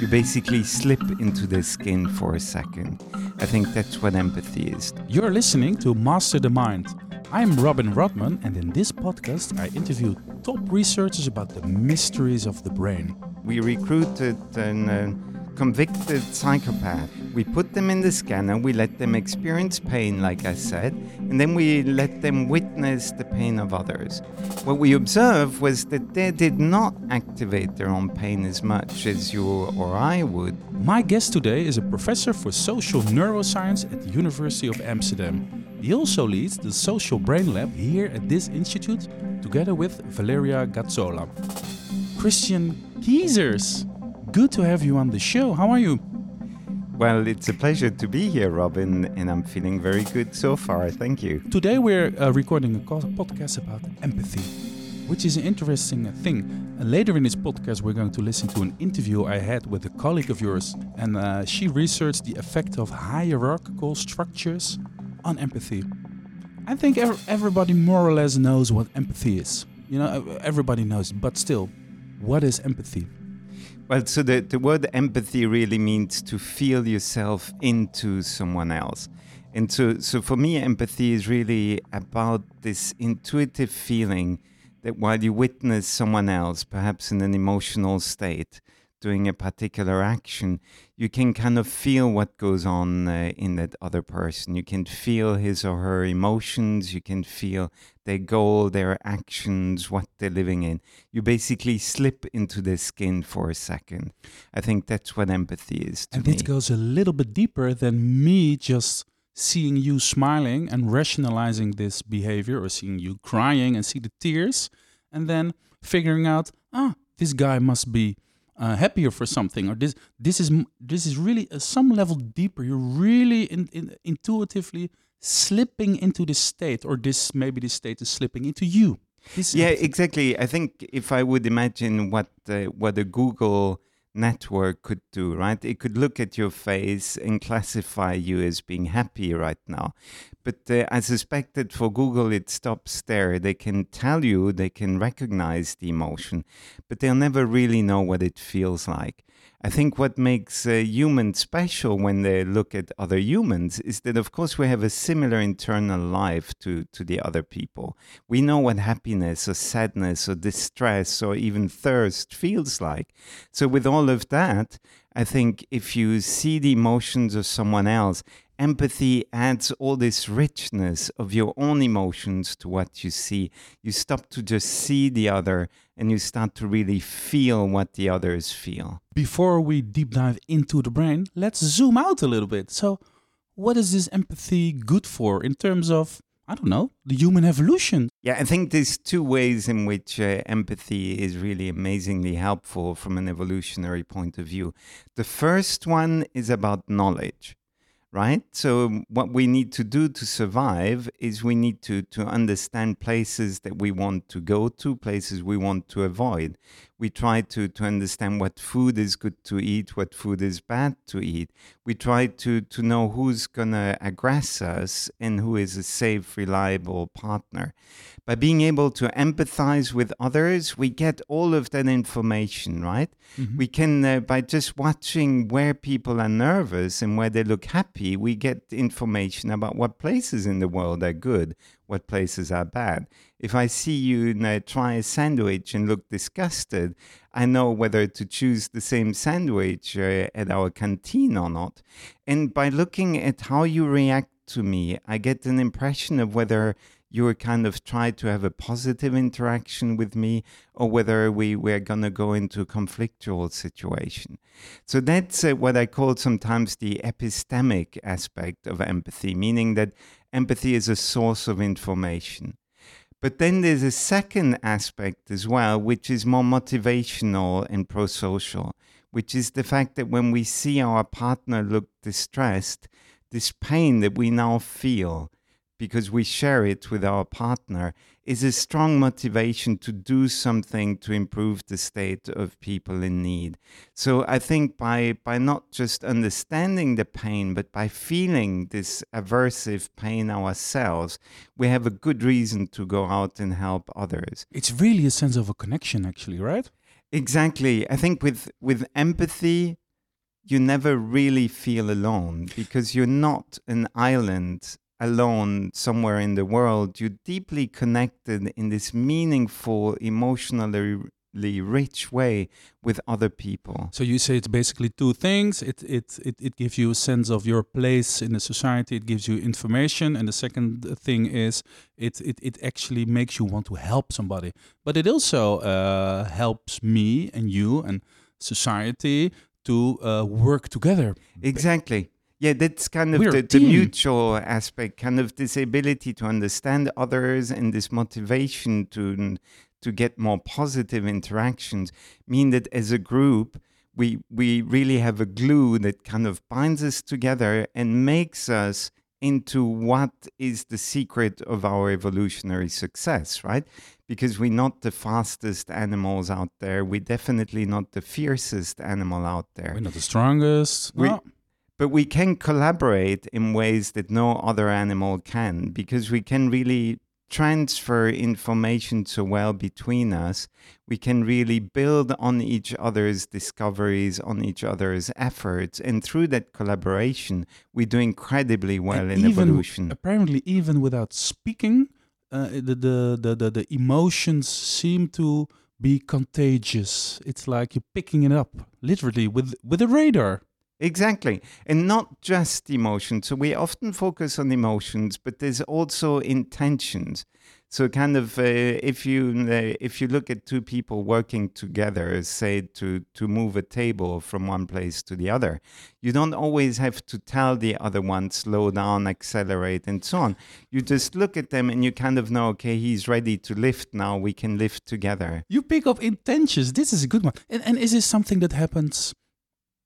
You basically slip into their skin for a second. I think that's what empathy is. You're listening to Master the Mind. I'm Robin Rodman, and in this podcast, I interview top researchers about the mysteries of the brain. We recruited an uh, convicted psychopath. We put them in the scanner, we let them experience pain, like I said, and then we let them witness the pain of others. What we observed was that they did not activate their own pain as much as you or I would. My guest today is a professor for social neuroscience at the University of Amsterdam. He also leads the Social Brain Lab here at this institute together with Valeria Gazzola. Christian Keysers, good to have you on the show. How are you? Well, it's a pleasure to be here, Robin, and I'm feeling very good so far. Thank you. Today we're uh, recording a podcast about empathy, which is an interesting thing. And later in this podcast, we're going to listen to an interview I had with a colleague of yours, and uh, she researched the effect of hierarchical structures on empathy. I think ev everybody more or less knows what empathy is. You know, everybody knows, but still, what is empathy? Well, so the, the word empathy really means to feel yourself into someone else. And so, so for me, empathy is really about this intuitive feeling that while you witness someone else, perhaps in an emotional state, doing a particular action, you can kind of feel what goes on uh, in that other person. You can feel his or her emotions. You can feel their goal, their actions, what they're living in. You basically slip into their skin for a second. I think that's what empathy is and me. it goes a little bit deeper than me just seeing you smiling and rationalizing this behavior or seeing you crying and see the tears and then figuring out, ah, this guy must be uh, happier for something or this this is this is really uh, some level deeper. You're really in, in, intuitively slipping into this state or this maybe this state is slipping into you. This yeah exactly. I think if i would imagine what uh, what a google network could do, right? It could look at your face and classify you as being happy right now. But uh, I suspect that for Google, it stops there. They can tell you, they can recognize the emotion, but they'll never really know what it feels like. I think what makes a human special when they look at other humans is that, of course, we have a similar internal life to, to the other people. We know what happiness or sadness or distress or even thirst feels like. So, with all of that, I think if you see the emotions of someone else, empathy adds all this richness of your own emotions to what you see. You stop to just see the other and you start to really feel what the others feel. Before we deep dive into the brain, let's zoom out a little bit. So, what is this empathy good for in terms of I don't know, the human evolution. Yeah, I think there's two ways in which uh, empathy is really amazingly helpful from an evolutionary point of view. The first one is about knowledge right? So um, what we need to do to survive is we need to to understand places that we want to go to, places we want to avoid we try to, to understand what food is good to eat, what food is bad to eat. We try to, to know who's going to aggress us and who is a safe, reliable partner. By being able to empathize with others, we get all of that information, right? Mm-hmm. We can, uh, by just watching where people are nervous and where they look happy, we get information about what places in the world are good, what places are bad. If I see you, try a sandwich and look disgusted, I know whether to choose the same sandwich uh, at our canteen or not. And by looking at how you react to me, I get an impression of whether you are kind of try to have a positive interaction with me or whether we we're going to go into a conflictual situation so that's uh, what i call sometimes the epistemic aspect of empathy meaning that empathy is a source of information. But then there's a second aspect as well, which is more motivational and pro social, which is the fact that when we see our partner look distressed, this pain that we now feel because we share it with our partner is a strong motivation to do something to improve the state of people in need. So I think by by not just understanding the pain, but by feeling this aversive pain ourselves, we have a good reason to go out and help others. It's really a sense of a connection actually, right? Exactly. I think with with empathy, you never really feel alone because you're not an island alone somewhere in the world. You're deeply connected in this meaningful, emotionally rich way with other people. So you say it's basically two things. It, it it it gives you a sense of your place in the society. It gives you information, and the second thing is it it, it actually makes you want to help somebody. But it also uh, helps me and you and society to uh, work together. Exactly. Yeah, that's kind of the, the, mutual aspect, kind of this ability to understand others and this motivation to to get more positive interactions mean that as a group we we really have a glue that kind of binds us together and makes us into what is the secret of our evolutionary success, right? Because we're not the fastest animals out there. We're definitely not the fiercest animal out there. We're not the strongest. We, But we can collaborate in ways that no other animal can because we can really transfer information so well between us, we can really build on each other's discoveries, on each other's efforts. And through that collaboration, we do incredibly well and in even, evolution. Apparently, even without speaking, uh, the, the, the, the, the emotions seem to be contagious. It's like you're picking it up, literally, with, with a radar. Exactly. And not just emotions. So we often focus on emotions, but there's also intentions. So kind of uh, if you uh, if you look at two people working together, say to to move a table from one place to the other, you don't always have to tell the other one slow down, accelerate, and so on. You just look at them and you kind of know, okay, he's ready to lift now. We can lift together. You pick up intentions. This is a good one. And, and is this something that happens?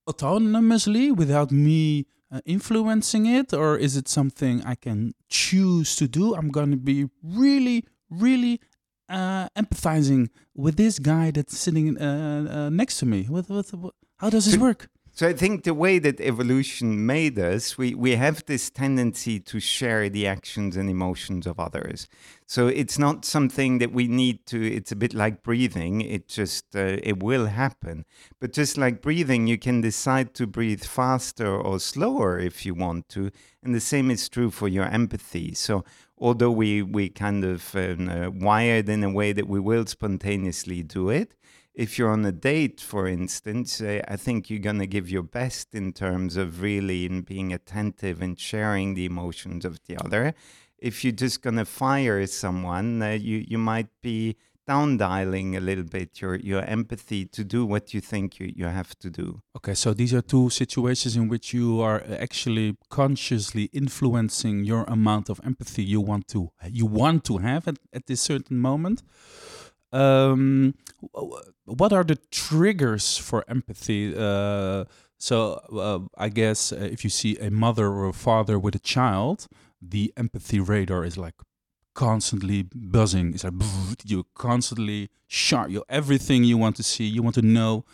Autonomously without me uh, influencing it? Or is it something i can choose to do? I'm going to be really really uh, empathizing with this guy that's sitting uh, uh next to me. What, what, how does this work so I think the way that evolution made us, we, we have this tendency to share the actions and emotions of others. So it's not something that we need to, it's a bit like breathing. It just, uh, it will happen. But just like breathing, you can decide to breathe faster or slower if you want to. And the same is true for your empathy. So although we, we kind of um, uh, wired in a way that we will spontaneously do it, if you're on a date, for instance, uh, I think you're going to give your best in terms of really in being attentive and sharing the emotions of the other. If you're just going to fire someone, uh, you, you might be down dialing a little bit your, your empathy to do what you think you, you have to do. Okay, so these are two situations in which you are actually consciously influencing your amount of empathy you want to you want to have at, at this certain moment. Um, what are the triggers for empathy? Uh, so uh, I guess uh, if you see a mother or a father with a child, the empathy radar is like constantly buzzing. It's like you constantly sharp. You everything you want to see, you want to know.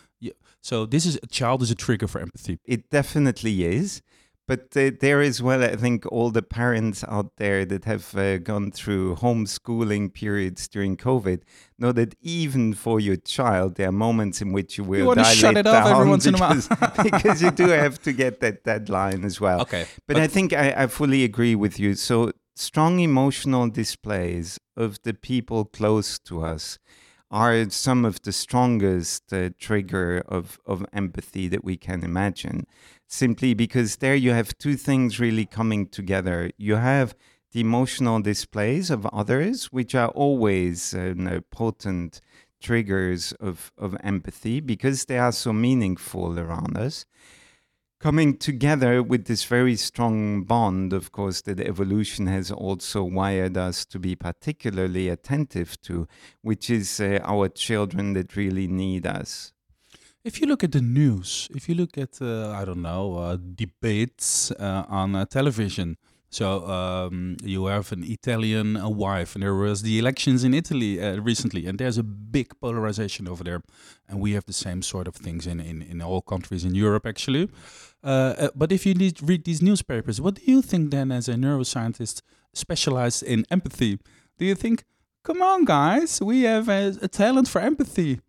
So this is a child is a trigger for empathy. It definitely is. But uh, there as well, I think all the parents out there that have uh, gone through homeschooling periods during COVID know that even for your child, there are moments in which you will you dilate shut it off every once because, in a while. because you do have to get that deadline as well. Okay. But, but I think I, I fully agree with you. So strong emotional displays of the people close to us are some of the strongest uh, trigger of, of empathy that we can imagine simply because there you have two things really coming together. You have the emotional displays of others, which are always uh, you know, potent triggers of, of empathy because they are so meaningful around us. Coming together with this very strong bond, of course, that evolution has also wired us to be particularly attentive to, which is uh, our children that really need us. If you look at the news, if you look at, uh, I don't know, uh, debates uh, on uh, television, so um, you have an Italian uh, wife, and there was the elections in Italy uh, recently, and there's a big polarization over there, and we have the same sort of things in in, in all countries in Europe actually. but if you read these newspapers, what do you think then, as a neuroscientist specialized in empathy? Do you think, come on, guys, we have a, a talent for empathy?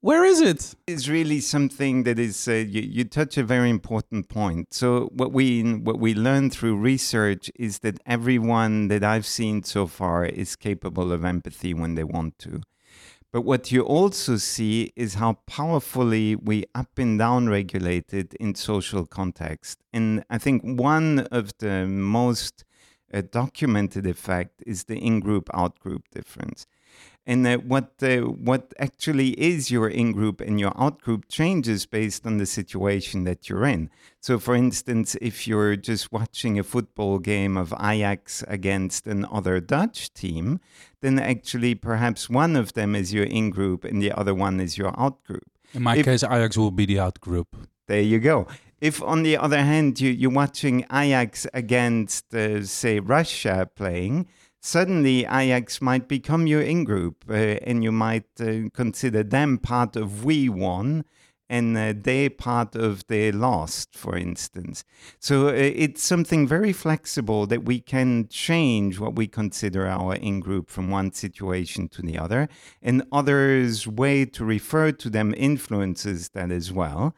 Where is it? Is really something that is uh, you, you touch a very important point. So what we what we learn through research is that everyone that I've seen so far is capable of empathy when they want to. But what you also see is how powerfully we up and down regulate it in social context. And I think one of the most uh, documented effect is the in-group out-group difference and uh, what uh, what actually is your in group and your out group changes based on the situation that you're in. So, for instance, if you're just watching a football game of Ajax against another Dutch team, then actually perhaps one of them is your in group and the other one is your out group. In my if, case, Ajax will be the out group. There you go. If, on the other hand, you, you're watching Ajax against, uh, say, Russia playing, suddenly Ajax might become your in group uh, and you might uh, consider them part of we won and uh, they part of they lost, for instance. So uh, it's something very flexible that we can change what we consider our in group from one situation to the other, and others' way to refer to them influences that as well.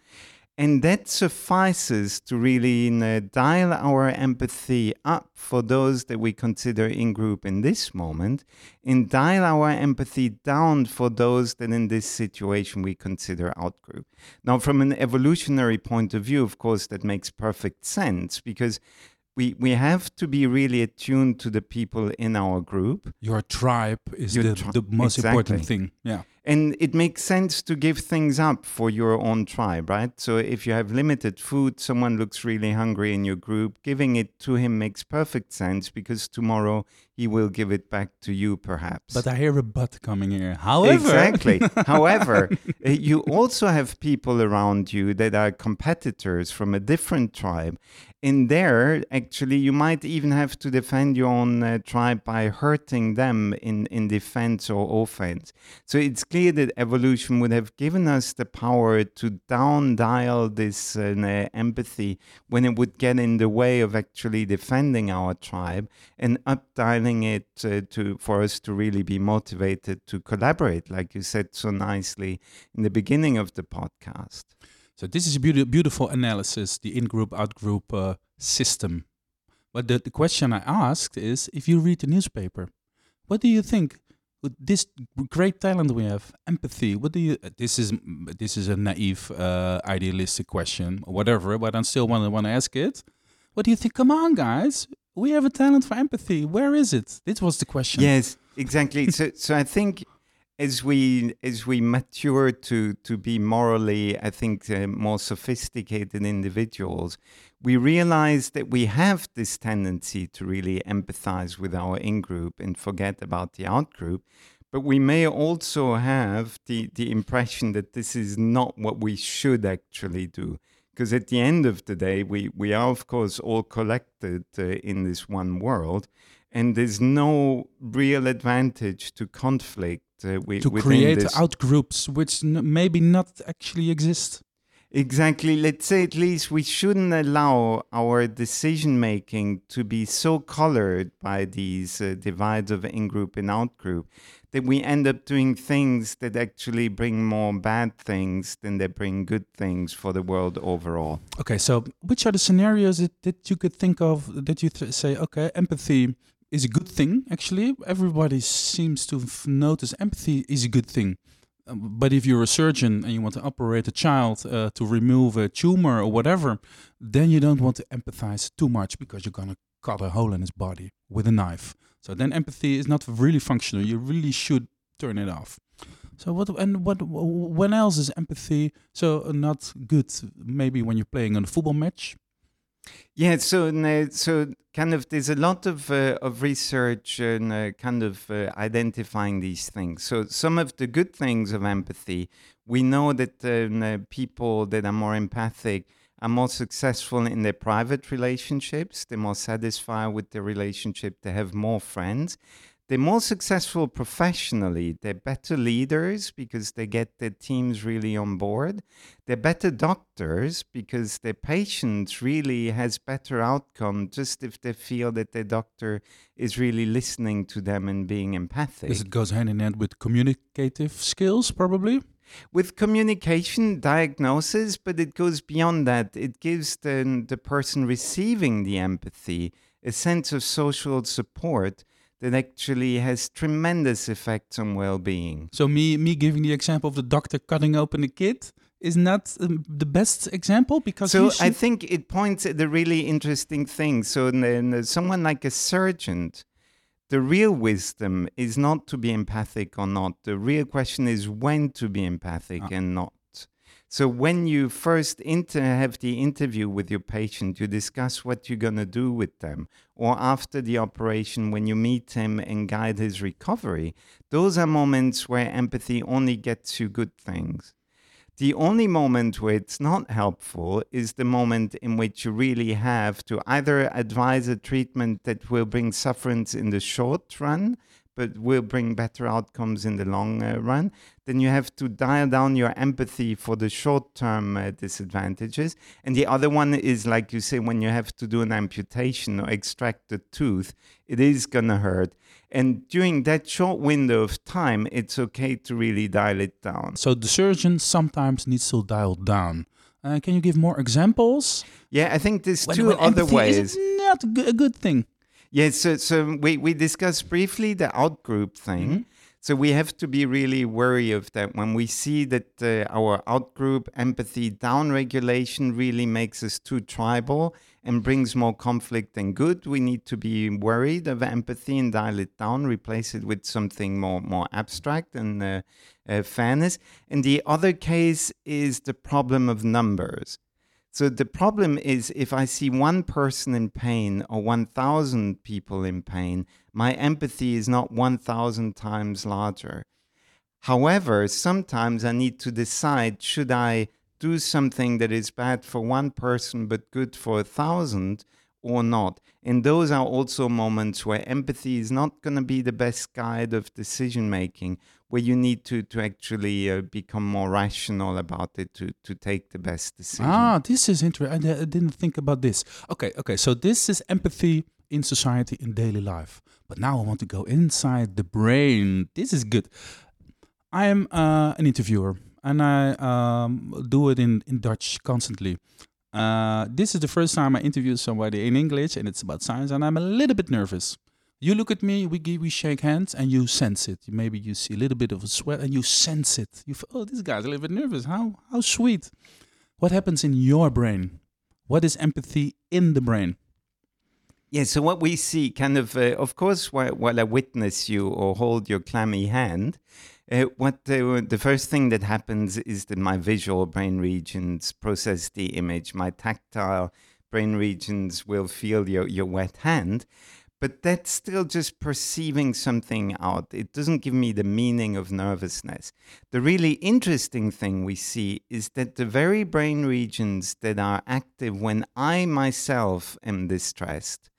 And that suffices to really uh, dial our empathy up for those that we consider in group in this moment, and dial our empathy down for those that in this situation we consider out group. Now, from an evolutionary point of view, of course, that makes perfect sense because we, we have to be really attuned to the people in our group. Your tribe is Your the, tri- the most exactly. important thing. Yeah and it makes sense to give things up for your own tribe, right? So if you have limited food, someone looks really hungry in your group, giving it to him makes perfect sense because tomorrow he will give it back to you, perhaps. But I hear a but coming here. However, exactly. However, eh, you also have people around you that are competitors from a different tribe. In there, actually, you might even have to defend your own uh, tribe by hurting them in, in defense or offense. So it's clear that evolution would have given us the power to down dial this uh, empathy when it would get in the way of actually defending our tribe and up dialing it uh, to for us to really be motivated to collaborate, like you said so nicely in the beginning of the podcast. So this is a be- beautiful analysis, the in-group, out-group uh, system. But the, the question I asked is, if you read the newspaper, what do you think? with this great talent we have, empathy. What do you? This is this is a naive, uh, idealistic question, or whatever. But I still want to want to ask it. What do you think? Come on, guys. We have a talent for empathy. Where is it? This was the question. Yes, exactly. so, so I think as we as we mature to to be morally, I think uh, more sophisticated individuals, we realize that we have this tendency to really empathize with our in group and forget about the out group. But we may also have the, the impression that this is not what we should actually do. Because at the end of the day, we, we are, of course, all collected uh, in this one world. And there's no real advantage to conflict uh, with, to create out groups which n- maybe not actually exist. Exactly. Let's say at least we shouldn't allow our decision making to be so colored by these uh, divides of in group and out group that we end up doing things that actually bring more bad things than they bring good things for the world overall. Okay, so which are the scenarios that, that you could think of that you th- say, okay, empathy is a good thing, actually? Everybody seems to notice empathy is a good thing but if you're a surgeon and you want to operate a child uh, to remove a tumor or whatever, then you don't want to empathize too much because you're gonna cut a hole in his body with a knife. So then empathy is not really functional. You really should turn it off. So what and what when else is empathy so not good? Maybe when you're playing on a football match yeah, so so kind of there's a lot of uh, of research and uh, kind of uh, identifying these things. So some of the good things of empathy, we know that uh, people that are more empathic are more successful in their private relationships. They're more satisfied with their relationship. They have more friends they're more successful professionally. They're better leaders because they get their teams really on board. They're better doctors because their patient really has better outcome just if they feel that their doctor is really listening to them and being empathic. This it goes hand in hand with communicative skills, probably. with communication diagnosis, but it goes beyond that. It gives the, the person receiving the empathy a sense of social support that actually has tremendous effects on well-being. So me me giving the example of the doctor cutting open a kid is not um, the best example because so. I think it points at the really interesting thing. So then someone like a surgeon, the real wisdom is not to be empathic or not. The real question is when to be empathic ah. and not. So when you first have the interview with your patient, you discuss what you're going to do with them. Or after the operation, when you meet him and guide his recovery, those are moments where empathy only gets you good things. The only moment where it's not helpful is the moment in which you really have to either advise a treatment that will bring sufferance in the short run but will bring better outcomes in the long uh, run, then you have to dial down your empathy for the short term uh, disadvantages. And the other one is, like you say, when you have to do an amputation or extract a tooth, it is going to hurt. And during that short window of time, it's okay to really dial it down. So the surgeon sometimes needs to dial down. Uh, can you give more examples? Yeah, I think there's when, two when other ways. Is not a good thing. Yes, so, so we, we discussed briefly the outgroup thing. Mm-hmm. So we have to be really wary of that when we see that uh, our outgroup empathy downregulation really makes us too tribal and brings more conflict than good. We need to be worried of empathy and dial it down, replace it with something more more abstract and uh, uh, fairness. And the other case is the problem of numbers. So the problem is if I see one person in pain or 1,000 people in pain, my empathy is not 1,000 times larger. However, sometimes I need to decide should I do something that is bad for one person but good for a thousand or not. And those are also moments where empathy is not going to be the best guide of decision making, where you need to, to actually uh, become more rational about it to, to take the best decision. Ah, this is interesting. I, I didn't think about this. Okay, okay. So this is empathy in society in daily life. But now I want to go inside the brain. This is good. I am uh, an interviewer and I um, do it in, in Dutch constantly. Uh, this is the first time I interview somebody in English, and it's about science, and I'm a little bit nervous. You look at me, we give, we shake hands, and you sense it. Maybe you see a little bit of a sweat, and you sense it. You feel, oh, this guy's a little bit nervous. How how sweet. What happens in your brain? What is empathy in the brain? Yeah, so what we see, kind of, uh, of course, while, while I witness you or hold your clammy hand, uh, what the, the first thing that happens is that my visual brain regions process the image. My tactile brain regions will feel your, your wet hand, but that's still just perceiving something out. It doesn't give me the meaning of nervousness. The really interesting thing we see is that the very brain regions that are active when I myself am distressed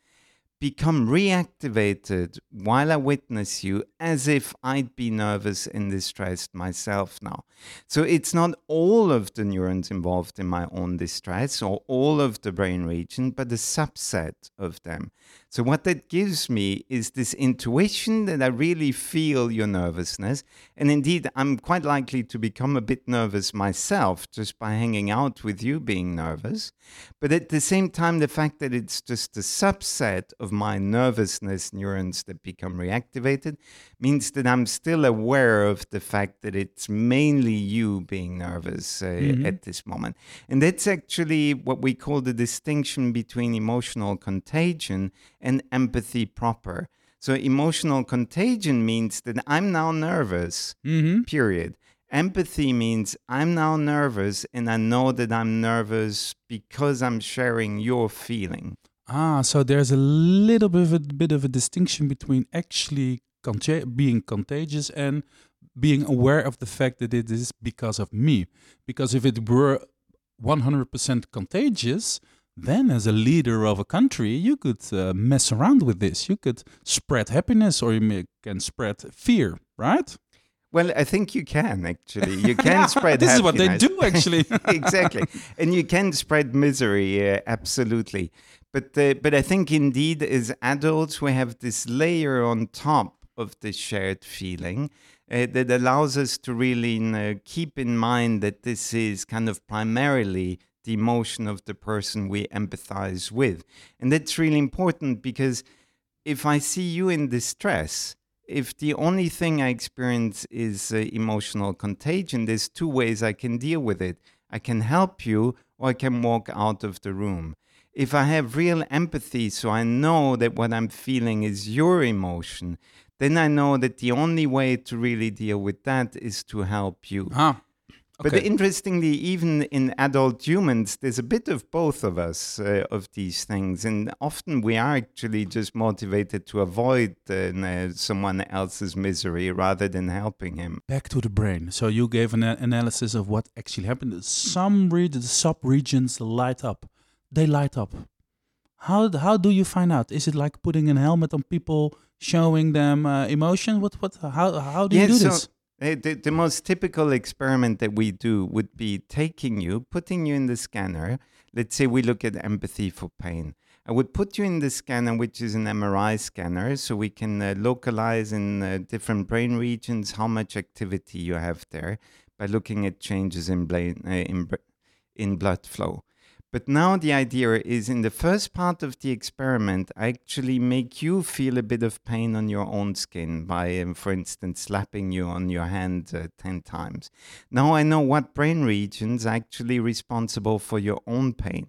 become reactivated while I witness you as if I'd be nervous and distressed myself now. So it's not all of the neurons involved in my own distress or all of the brain region, but a subset of them. So, what that gives me is this intuition that I really feel your nervousness. And indeed, I'm quite likely to become a bit nervous myself just by hanging out with you being nervous. But at the same time, the fact that it's just a subset of my nervousness neurons that become reactivated means that I'm still aware of the fact that it's mainly you being nervous uh, mm-hmm. at this moment. And that's actually what we call the distinction between emotional contagion and empathy proper. So emotional contagion means that I'm now nervous, mm-hmm. period. Empathy means I'm now nervous and I know that I'm nervous because I'm sharing your feeling. Ah, so there's a little bit of a bit of a distinction between actually being contagious and being aware of the fact that it is because of me. Because if it were 100% contagious, then as a leader of a country, you could uh, mess around with this. You could spread happiness or you may, can spread fear, right? Well, I think you can actually. You can spread. this happiness. is what they do actually. exactly, and you can spread misery. Uh, absolutely, but uh, but I think indeed, as adults, we have this layer on top of the shared feeling, uh, that allows us to really keep in mind that this is kind of primarily the emotion of the person we empathize with. And that's really important because if I see you in distress, if the only thing I experience is uh, emotional contagion, there's two ways I can deal with it. I can help you or I can walk out of the room. If I have real empathy, so I know that what I'm feeling is your emotion, then I know that the only way to really deal with that is to help you. Ah, But okay. interestingly, even in adult humans, there's a bit of both of us uh, of these things, and often we are actually just motivated to avoid uh, someone else's misery rather than helping him. Back to the brain. So you gave an analysis of what actually happened. Some regions, sub-regions light up. They light up. How how do you find out? Is it like putting a helmet on people, showing them uh, emotion? What what? How how do you do so- this? The, the most typical experiment that we do would be taking you, putting you in the scanner. Let's say we look at empathy for pain. I would put you in the scanner, which is an MRI scanner, so we can uh, localize in uh, different brain regions how much activity you have there by looking at changes in, brain, uh, in, br- in blood flow. But now the idea is in the first part of the experiment, I actually make you feel a bit of pain on your own skin by, um, for instance, slapping you on your hand uh, 10 times. Now I know what brain regions are actually responsible for your own pain.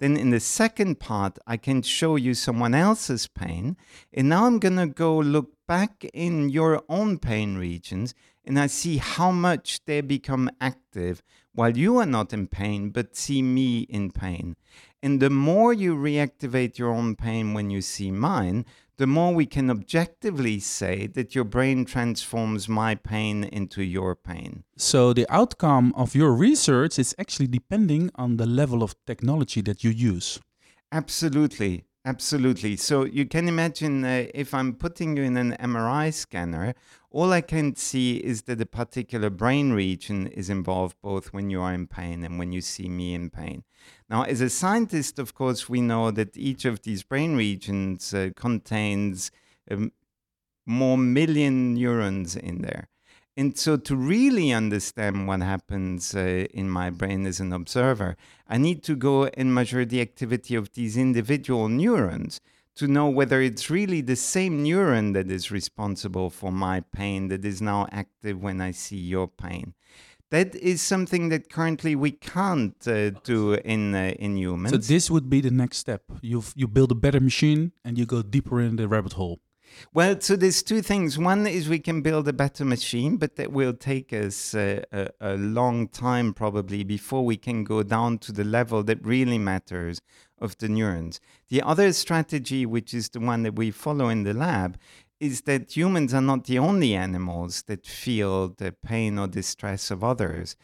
Then in the second part, I can show you someone else's pain. And now I'm going to go look back in your own pain regions and I see how much they become active while you are not in pain, but see me in pain. And the more you reactivate your own pain when you see mine, the more we can objectively say that your brain transforms my pain into your pain. So the outcome of your research is actually depending on the level of technology that you use. Absolutely. Absolutely. So you can imagine uh, if I'm putting you in an MRI scanner, all I can see is that a particular brain region is involved both when you are in pain and when you see me in pain. Now, as a scientist, of course, we know that each of these brain regions uh, contains um, more million neurons in there. And so, to really understand what happens uh, in my brain as an observer, I need to go and measure the activity of these individual neurons to know whether it's really the same neuron that is responsible for my pain that is now active when I see your pain. That is something that currently we can't uh, do in uh, in humans. So this would be the next step. You you build a better machine and you go deeper in the rabbit hole. Well, so there's two things. One is we can build a better machine, but that will take us uh, a, a long time probably before we can go down to the level that really matters of the neurons. The other strategy, which is the one that we follow in the lab, is that humans are not the only animals that feel the pain or distress of others.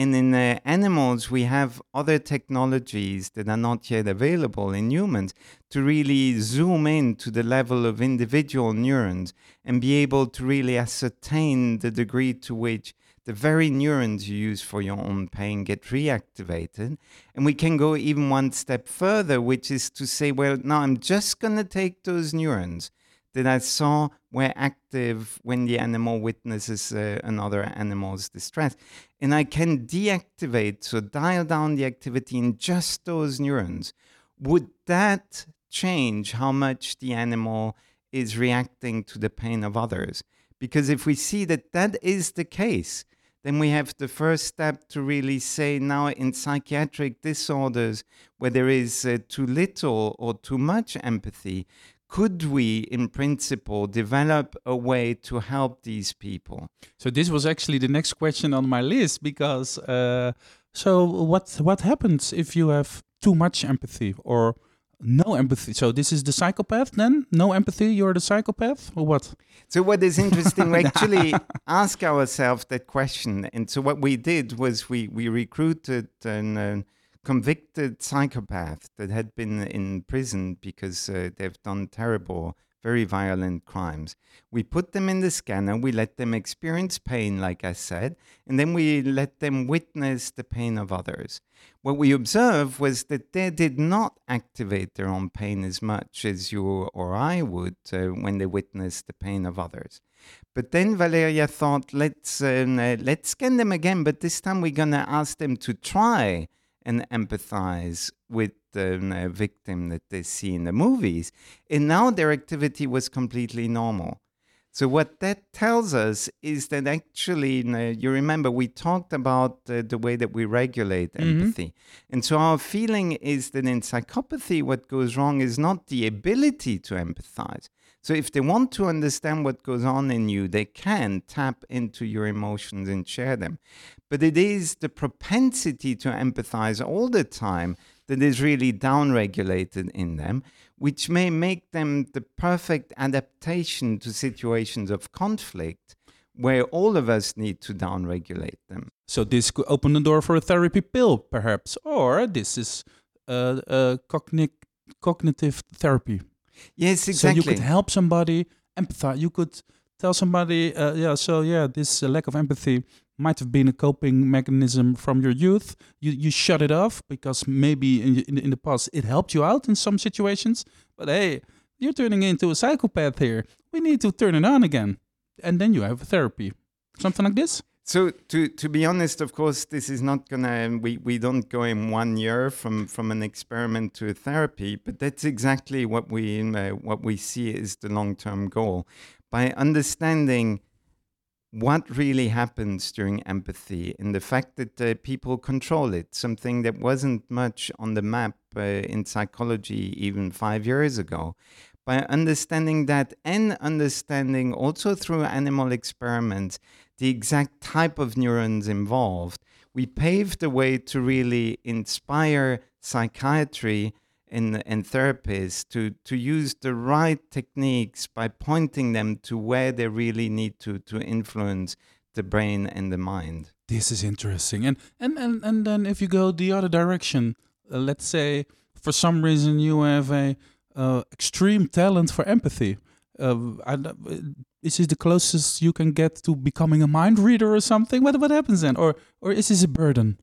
And in uh, animals, we have other technologies that are not yet available in humans to really zoom in to the level of individual neurons and be able to really ascertain the degree to which the very neurons you use for your own pain get reactivated. And we can go even one step further, which is to say, well, now I'm just going to take those neurons that I saw were active when the animal witnesses uh, another animal's distress. And I can deactivate, so dial down the activity in just those neurons. Would that change how much the animal is reacting to the pain of others? Because if we see that that is the case, then we have the first step to really say now in psychiatric disorders where there is uh, too little or too much empathy, could we, in principle, develop a way to help these people? So this was actually the next question on my list because uh, so what what happens if you have too much empathy or no empathy? So this is the psychopath then? No empathy, you're the psychopath or what? So, what is interesting, we actually ask ourselves that question. And so, what we did was we, we recruited and. uh, convicted psychopath that had been in prison because uh, they've done terrible very violent crimes. We put them in the scanner, we let them experience pain, like I said, and then we let them witness the pain of others. What we observed was that they did not activate their own pain as much as you or I would uh, when they witnessed the pain of others. But then Valeria thought, let's um, uh, let's scan them again, but this time we're gonna ask them to try and empathize with the uh, victim that they see in the movies. And now their activity was completely normal. So, what that tells us is that actually, you remember, we talked about uh, the way that we regulate Mhm. empathy. And so, our feeling is that in psychopathy, what goes wrong is not the ability to empathize. So, if they want to understand what goes on in you, they can tap into your emotions and share them. But it is the propensity to empathize all the time that is really downregulated in them, which may make them the perfect adaptation to situations of conflict where all of us need to downregulate them. So this could open the door for a therapy pill, perhaps, or this is cogni- cognitive therapy. Yes, exactly. So you could help somebody empathize. You could tell somebody, uh, yeah. So yeah, this uh, lack of empathy might have been a coping mechanism from your youth. You you shut it off because maybe in in, in the past it helped you out in some situations. But hey, you're turning into a psychopath here. We need to turn it on again, and then you have therapy, something like this. So to to be honest, of course, this is not gonna. We, we don't go in one year from from an experiment to a therapy, but that's exactly what we uh, what we see is the long term goal. By understanding what really happens during empathy and the fact that uh, people control it, something that wasn't much on the map uh, in psychology even five years ago. By understanding that and understanding also through animal experiments the exact type of neurons involved, we paved the way to really inspire psychiatry and, and therapists to, to use the right techniques by pointing them to where they really need to, to influence the brain and the mind. This is interesting. And and and, and then if you go the other direction, uh, let's say for some reason you have a uh, extreme talent for empathy. Uh, I uh, is this the closest you can get to becoming a mind reader or something? What what happens then? Or or is this a burden?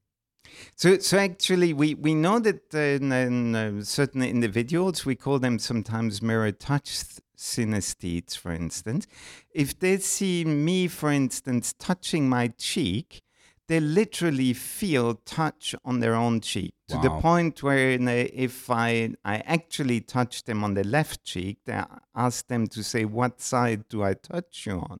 So, so actually, we, we know that in, uh, certain individuals, we call them sometimes mirror touch th- synesthetes, for instance. If they see me, for instance, touching my cheek, they literally feel touch on their own cheek to the point where if I, I actually touch them on the left cheek, they ask them to say, What side do I touch you on?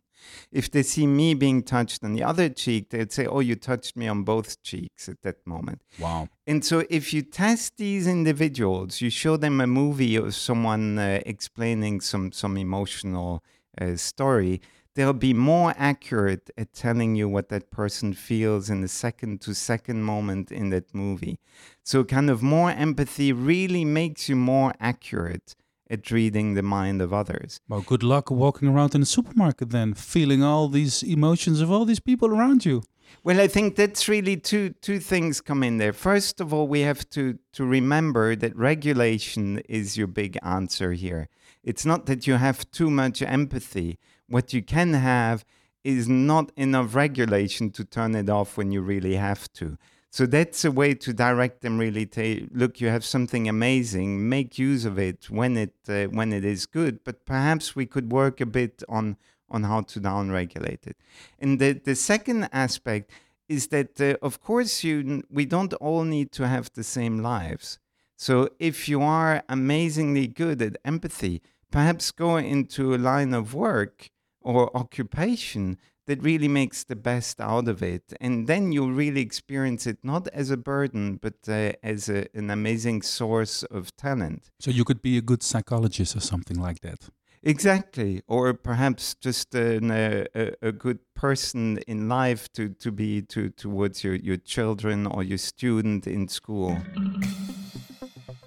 If they see me being touched on the other cheek, they'd say, Oh, you touched me on both cheeks at that moment. Wow. And so, if you test these individuals, you show them a movie of someone uh, explaining some, some emotional uh, story, they'll be more accurate at telling you what that person feels in the second to second moment in that movie. So, kind of more empathy really makes you more accurate at reading the mind of others. Well, good luck walking around in a supermarket then, feeling all these emotions of all these people around you. Well, I think that's really two two things come in there. First of all, we have to to remember that regulation is your big answer here. It's not that you have too much empathy. What you can have is not enough regulation to turn it off when you really have to. So that's a way to direct them. Really, to look, you have something amazing. Make use of it when it uh, when it is good. But perhaps we could work a bit on on how to downregulate it. And the the second aspect is that, uh, of course, you we don't all need to have the same lives. So if you are amazingly good at empathy, perhaps go into a line of work or occupation that really makes the best out of it. And then you'll really experience it not as a burden, but uh, as a, an amazing source of talent. So you could be a good psychologist or something like that. Exactly, or perhaps just an, uh, a, a good person in life to, to be to towards your, your children or your student in school.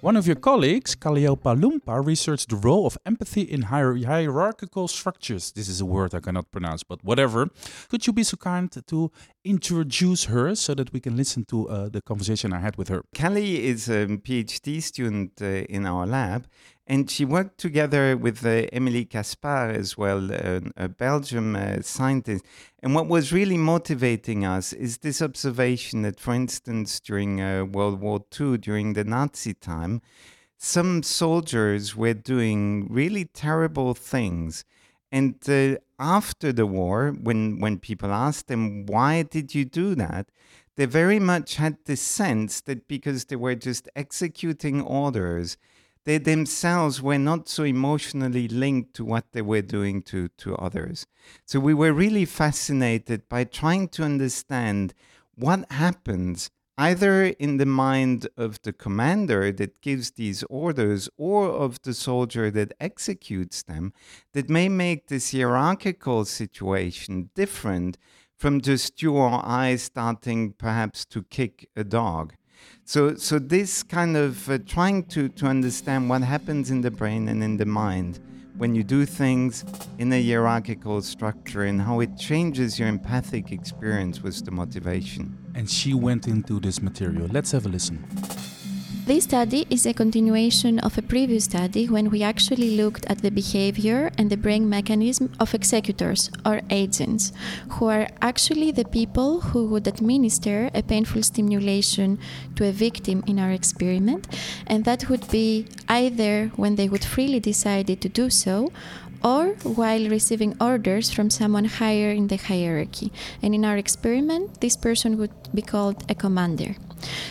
One of your colleagues, Kalliopi Lumpa, researched the role of empathy in hier- hierarchical structures. This is a word I cannot pronounce, but whatever. Could you be so kind to introduce her so that we can listen to uh, the conversation I had with her? Kelly is a PhD student uh, in our lab, And she worked together with uh, Emilie Caspar as well, uh, a Belgian uh, scientist. And what was really motivating us is this observation that, for instance, during uh, World War II, during the Nazi time, some soldiers were doing really terrible things. And uh, after the war, when, when people asked them, why did you do that? They very much had the sense that because they were just executing orders, they themselves were not so emotionally linked to what they were doing to, to others. So we were really fascinated by trying to understand what happens either in the mind of the commander that gives these orders or of the soldier that executes them that may make this hierarchical situation different from just you or I starting perhaps to kick a dog. So, so this kind of uh, trying to, to understand what happens in the brain and in the mind when you do things in a hierarchical structure and how it changes your empathic experience was the motivation. And she went into this material. Let's have a listen. This study is a continuation of a previous study when we actually looked at the behavior and the brain mechanism of executors or agents, who are actually the people who would administer a painful stimulation to a victim in our experiment, and that would be either when they would freely decide to do so or while receiving orders from someone higher in the hierarchy. And in our experiment, this person would be called a commander.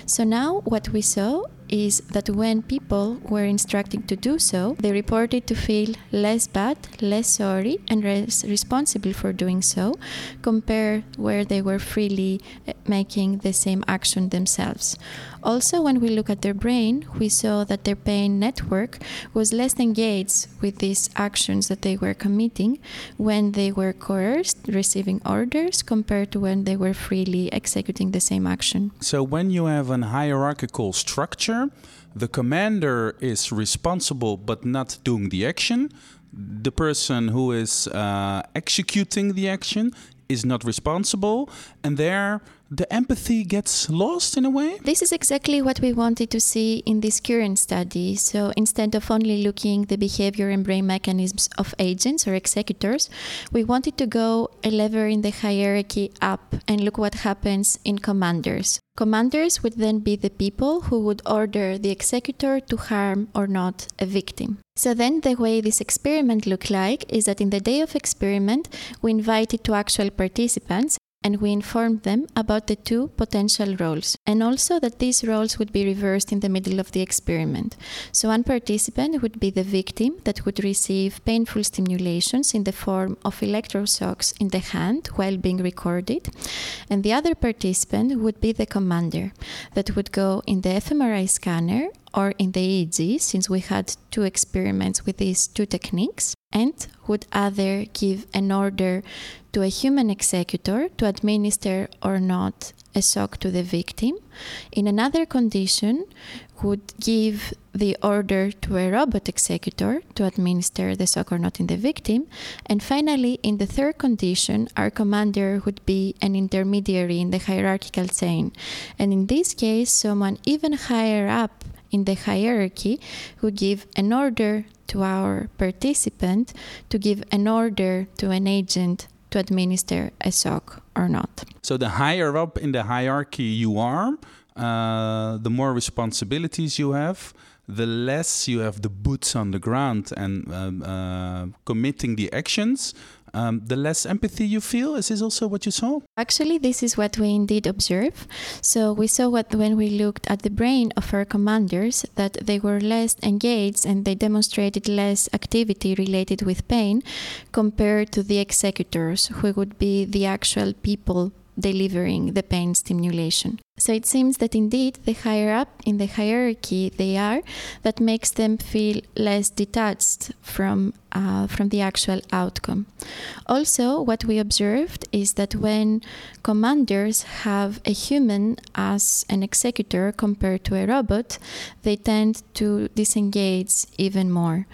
So now what we saw is that when people were instructed to do so, they reported to feel less bad, less sorry, and less responsible for doing so, compared where they were freely eh, making the same action themselves. Also, when we look at their brain, we saw that their pain network was less engaged with these actions that they were committing when they were coerced, receiving orders, compared to when they were freely executing the same action. So, when you have an hierarchical structure, the commander is responsible but not doing the action. The person who is uh, executing the action is not responsible, and there the empathy gets lost in a way? This is exactly what we wanted to see in this current study. So instead of only looking the behavior and brain mechanisms of agents or executors, we wanted to go a level in the hierarchy up and look what happens in commanders. Commanders would then be the people who would order the executor to harm or not a victim. So then the way this experiment looked like is that in the day of experiment, we invited two actual participants and we informed them about the two potential roles and also that these roles would be reversed in the middle of the experiment. So, one participant would be the victim that would receive painful stimulations in the form of electroshocks in the hand while being recorded, and the other participant would be the commander that would go in the fMRI scanner or in the EEG, since we had two experiments with these two techniques, and would either give an order to a human executor to administer or not a shock to the victim. In another condition, would give the order to a robot executor to administer the shock or not in the victim. And finally, in the third condition, our commander would be an intermediary in the hierarchical chain. And in this case, someone even higher up in the hierarchy who give an order to our participant to give an order to an agent to administer a shock or not. So the higher up in the hierarchy you are, uh, the more responsibilities you have, the less you have the boots on the ground and um, uh, committing the actions, um, the less empathy you feel. Is this also what you saw? Actually, this is what we indeed observe. So we saw what when we looked at the brain of our commanders that they were less engaged and they demonstrated less activity related with pain compared to the executors, who would be the actual people delivering the pain stimulation. So it seems that indeed the higher up in the hierarchy they are, that makes them feel less detached from uh, from the actual outcome. Also, what we observed is that when commanders have a human as an executor compared to a robot, they tend to disengage even more.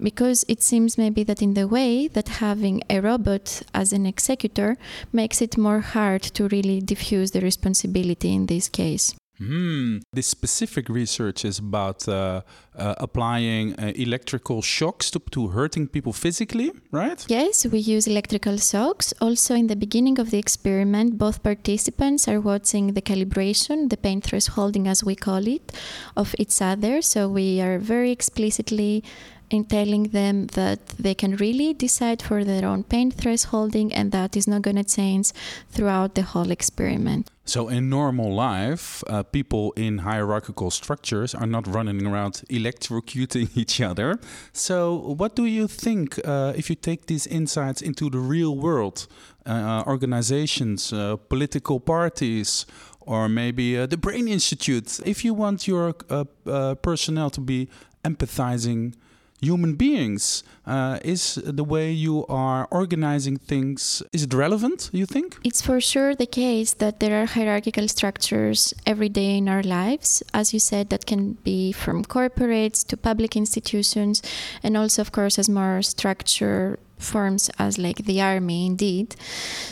Because it seems maybe that in the way that having a robot as an executor makes it more hard to really diffuse the responsibility in this case. Hmm. This specific research is about uh, uh, applying uh, electrical shocks to, to hurting people physically, right? Yes, we use electrical shocks. Also, in the beginning of the experiment, both participants are watching the calibration, the pain thresholding as we call it, of each other. So we are very explicitly in telling them that they can really decide for their own pain thresholding and that is not going to change throughout the whole experiment. So, in normal life, uh, people in hierarchical structures are not running around electrocuting each other. So, what do you think uh, if you take these insights into the real world? Uh, organizations, uh, political parties, or maybe uh, the Brain Institute. If you want your uh, personnel to be empathizing human beings. Uh, is the way you are organizing things is it relevant? You think? It's for sure the case that there are hierarchical structures every day in our lives. As you said, that can be from corporates to public institutions, and also, of course, as more structure forms as like the army indeed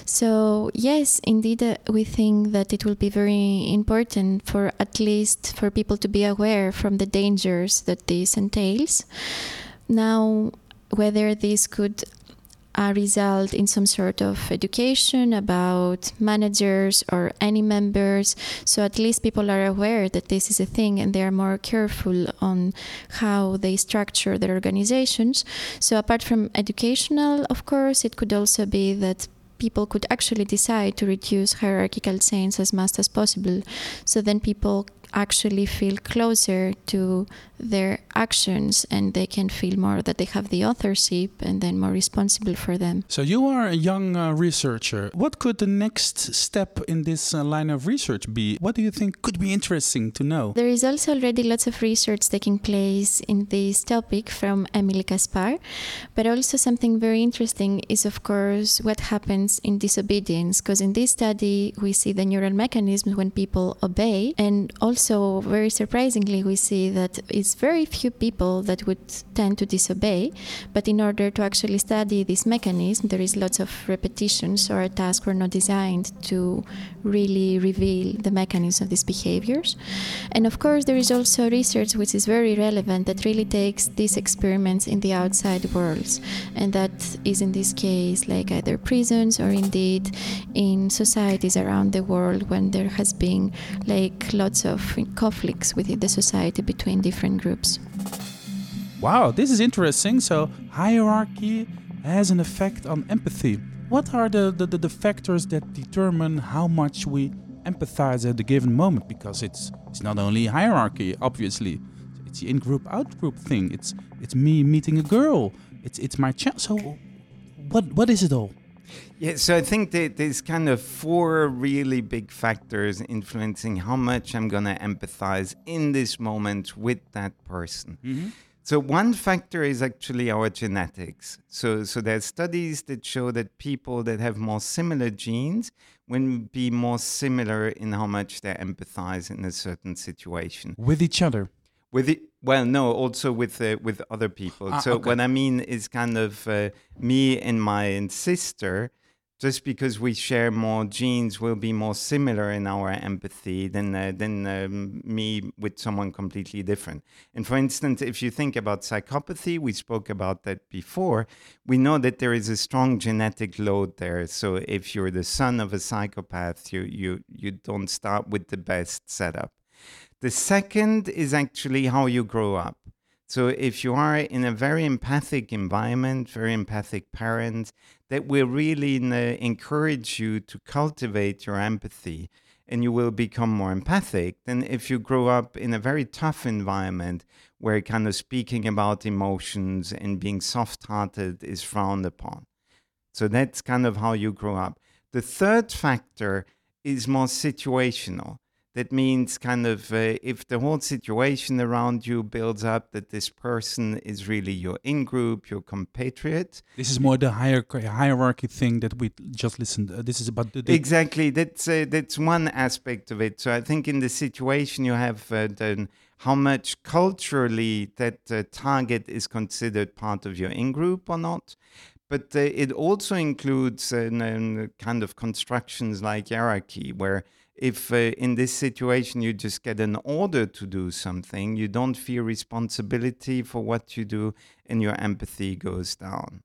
so yes indeed uh, we think that it will be very important for at least for people to be aware from the dangers that this entails now, whether this could uh, result in some sort of education about managers or any members. So at least people are aware that this is a thing and they are more careful on how they structure their organizations. So apart from educational of course it could also be that people could actually decide to reduce hierarchical chains as much as possible. So then people actually feel closer to their actions and they can feel more that they have the authorship and then more responsible for them. So, you are a young uh, researcher. What could the next step in this uh, line of research be? What do you think could be interesting to know? There is also already lots of research taking place in this topic from Emilie Caspar, but also something very interesting is, of course, what happens in disobedience, because in this study we see the neural mechanisms when people obey and also also, very surprisingly, we see that it's very few people that would tend to disobey. But in order to actually study this mechanism, there is lots of repetitions, or tasks were not designed to really reveal the mechanism of these behaviors. And of course, there is also research which is very relevant that really takes these experiments in the outside worlds. And that is in this case like either prisons or indeed in societies around the world when there has been like lots of conflicts within the society between different groups. Wow, this is interesting. So, hierarchy has an effect on empathy. What are the, the, the, factors that determine how much we empathize at a given moment? Because it's, it's not only hierarchy, obviously. It's the in group, out group thing. It's, it's me meeting a girl. It's, it's my child. So, what, what is it all? Yeah, so I think that there's kind of four really big factors influencing how much I'm going to empathize in this moment with that person. Mm-hmm. So one factor is actually our genetics. So so there's studies that show that people that have more similar genes will be more similar in how much they empathize in a certain situation with each other. With it, well, no, also with uh, with other people. Ah, so okay. what I mean is kind of uh, me and my sister. Just because we share more genes, we'll be more similar in our empathy than uh, than um, me with someone completely different. And for instance, if you think about psychopathy, we spoke about that before. We know that there is a strong genetic load there. So if you're the son of a psychopath, you you you don't start with the best setup. The second is actually how you grow up. So if you are in a very empathic environment, very empathic parents, that will really uh, encourage you to cultivate your empathy and you will become more empathic than if you grow up in a very tough environment where kind of speaking about emotions and being soft hearted is frowned upon. So that's kind of how you grow up. The third factor is more situational that means kind of uh, if the whole situation around you builds up that this person is really your in group, your compatriot. This is more the hierarchy, hierarchy thing that we just listened. Uh, this is about the, the exactly. That's uh, that's one aspect of it. So I think in the situation you have uh, the, how much culturally that uh, target is considered part of your in group or not. But uh, it also includes kind of constructions like hierarchy, where if uh, in this situation you just get an order to do something, you don't feel responsibility for what you do and your empathy goes down.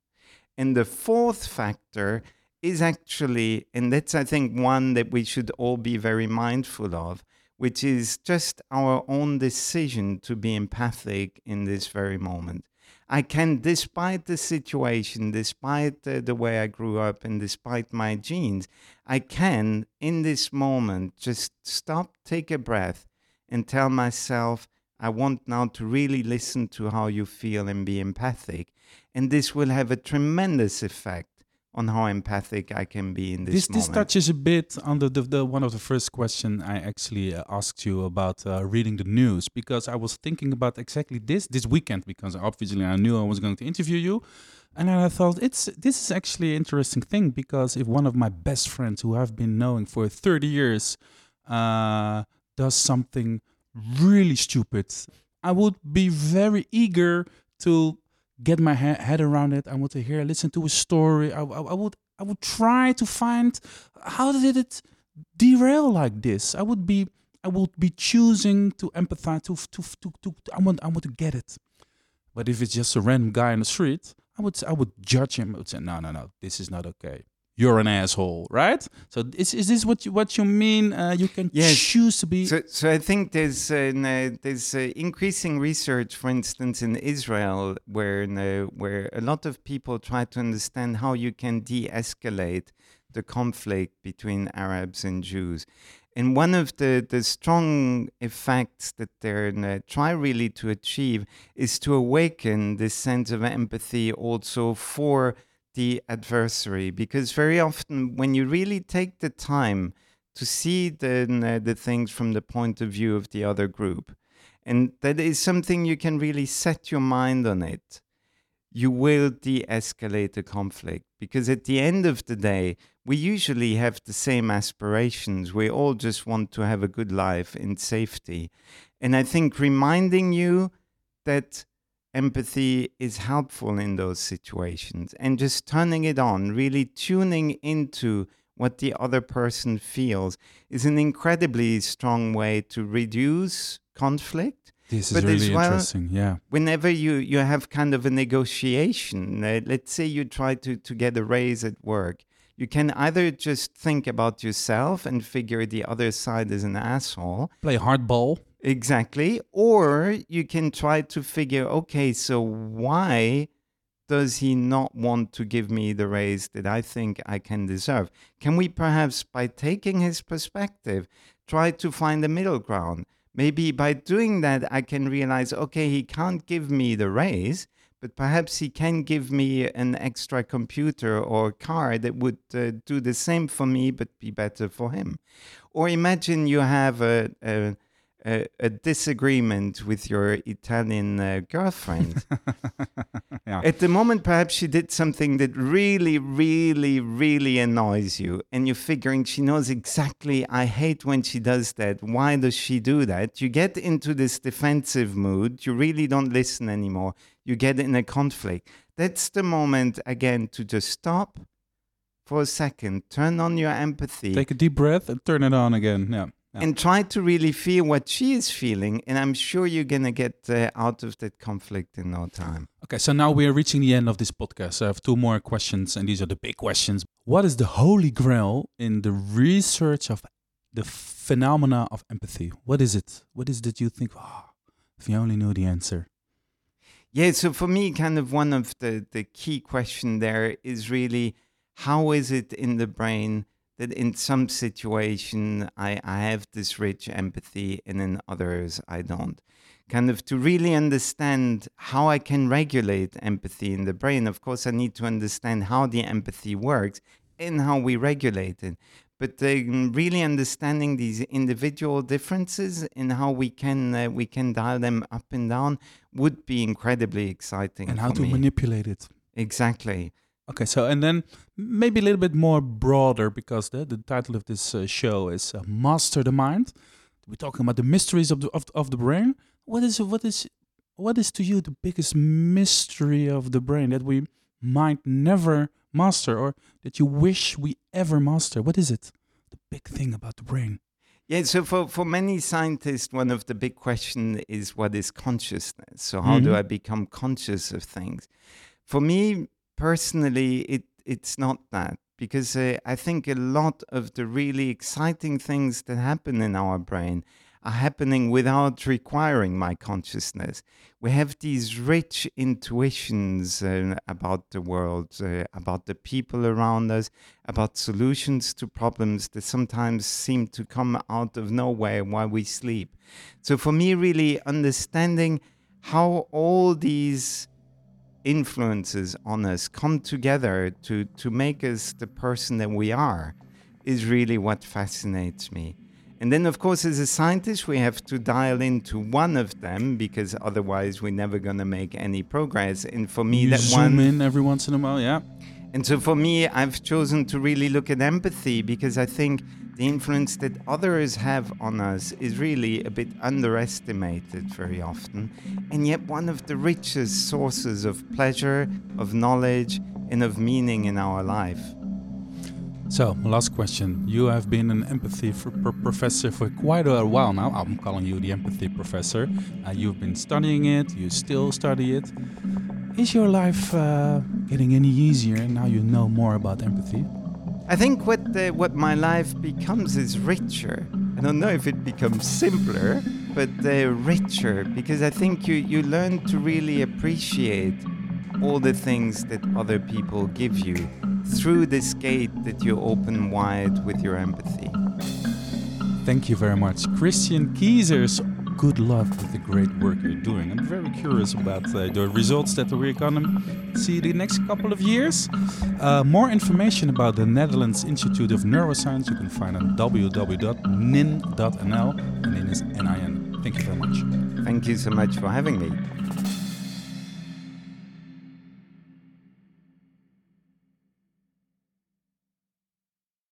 And the fourth factor is actually, and that's I think one that we should all be very mindful of, which is just our own decision to be empathic in this very moment. I can, despite the situation, despite the way I grew up, and despite my genes, I can, in this moment, just stop, take a breath, and tell myself, I want now to really listen to how you feel and be empathic. And this will have a tremendous effect on how empathic I can be in this, this moment. This touches a bit on the, the, the one of the first question I actually uh, asked you about uh, reading the news because I was thinking about exactly this this weekend because obviously I knew I was going to interview you, and I thought it's this is actually an interesting thing because if one of my best friends who I've been knowing for 30 years uh, does something really stupid, I would be very eager to get my he- head around it. I want to hear, listen to a story. I, I, I, would, I would try to find how did it derail like this. I would be, I would be choosing to empathize. To, to, to, to, I want, I want to get it. But if it's just a random guy in the street, I would, I would judge him. I would say, no, no, no, this is not okay you're an asshole, right? So is is this what you what you mean? Uh, you can yes. choose to be. So, so I think there's uh, there's uh, increasing research, for instance, in Israel, where where a lot of people try to understand how you can de-escalate the conflict between Arabs and Jews. And one of the, the strong effects that they uh, try really to achieve is to awaken this sense of empathy also for the adversary because very often when you really take the time to see the, uh, the things from the point of view of the other group and that is something you can really set your mind on it you will de-escalate the conflict because at the end of the day we usually have the same aspirations. We all just want to have a good life in safety. And i think reminding you that empathy is helpful in those situations and just turning it on, really tuning into what the other person feels is an incredibly strong way to reduce conflict. This is but really well, interesting. Yeah. Whenever you, you have kind of a negotiation, uh, let's say you try to, to get a raise at work, you can either just think about yourself and figure the other side is an asshole. Play hardball. Exactly. Or you can try to figure okay, so why does he not want to give me the raise that I think I can deserve? Can we perhaps, by taking his perspective, try to find a middle ground? Maybe by doing that, I can realize okay, he can't give me the raise, but perhaps he can give me an extra computer or car that would uh, do the same for me but be better for him. Or imagine you have a, a a, a disagreement with your Italian uh, girlfriend. yeah. At the moment, perhaps she did something that really, really, really annoys you, and you're figuring she knows exactly, I hate when she does that. Why does she do that? You get into this defensive mood. You really don't listen anymore. You get in a conflict. That's the moment, again, to just stop for a second, turn on your empathy. Take a deep breath and turn it on again. Yeah yeah. and try to really feel what she is feeling. And I'm sure you're going to get uh, out of that conflict in no time. Okay, so now we are reaching the end of this podcast. I have two more questions, and these are the big questions. What is the holy grail in the research of the phenomena of empathy? What is it? What is it that you think, oh, if you only knew the answer? Yeah, so for me, kind of one of the, the key question there is really how is it in the brain that in some situation I, I have this rich empathy and in others I don't. Kind of to really understand how I can regulate empathy in the brain. Of course, I need to understand how the empathy works and how we regulate it. But uh, really understanding these individual differences and how we can uh, we can dial them up and down would be incredibly exciting. And how to me. manipulate it. Exactly. Okay, so and then maybe a little bit more broader because the, the title of this uh, show is uh, Master the Mind. We're talking about the mysteries of the of, of the brain. What is what is what is to you the biggest mystery of the brain that we might never master or that you wish we ever master? What is it? The big thing about the brain. Yeah, so for, for many scientists, one of the big questions is what is consciousness? So how do Mhm. I become conscious of things? For me personally, it it's not that because uh, I think a lot of the really exciting things that happen in our brain are happening without requiring my consciousness. We have these rich intuitions uh, about the world, uh, about the people around us, about solutions to problems that sometimes seem to come out of nowhere while we sleep. So, for me, really understanding how all these influences on us come together to, to make us the person that we are is really what fascinates me. And then, of course, as a scientist, we have to dial into one of them because otherwise we're never going to make any progress. And for me, you that zoom one. in every once in a while, yeah. And so for me, I've chosen to really look at empathy because I think the influence that others have on us is really a bit underestimated very often. And yet, one of the richest sources of pleasure, of knowledge, and of meaning in our life. So, last question. You have been an empathy for, pro- professor for quite a while now. I'm calling you the empathy professor. Uh, you've been studying it, you still study it. Is your life uh, getting any easier now you know more about empathy? I think what the, what my life becomes is richer. I don't know if it becomes simpler, but uh, richer because I think you, you learn to really appreciate all the things that other people give you through this gate that you open wide with your empathy. Thank you very much. Christian Keysers, good luck with the great work you're doing. I'm very curious about uh, the results that we're going to see the next couple of years. Uh, more information about the Netherlands Institute of Neuroscience you can find on www.nin.nl. And NIN is N-I-N. Thank you very much. Thank you so much for having me.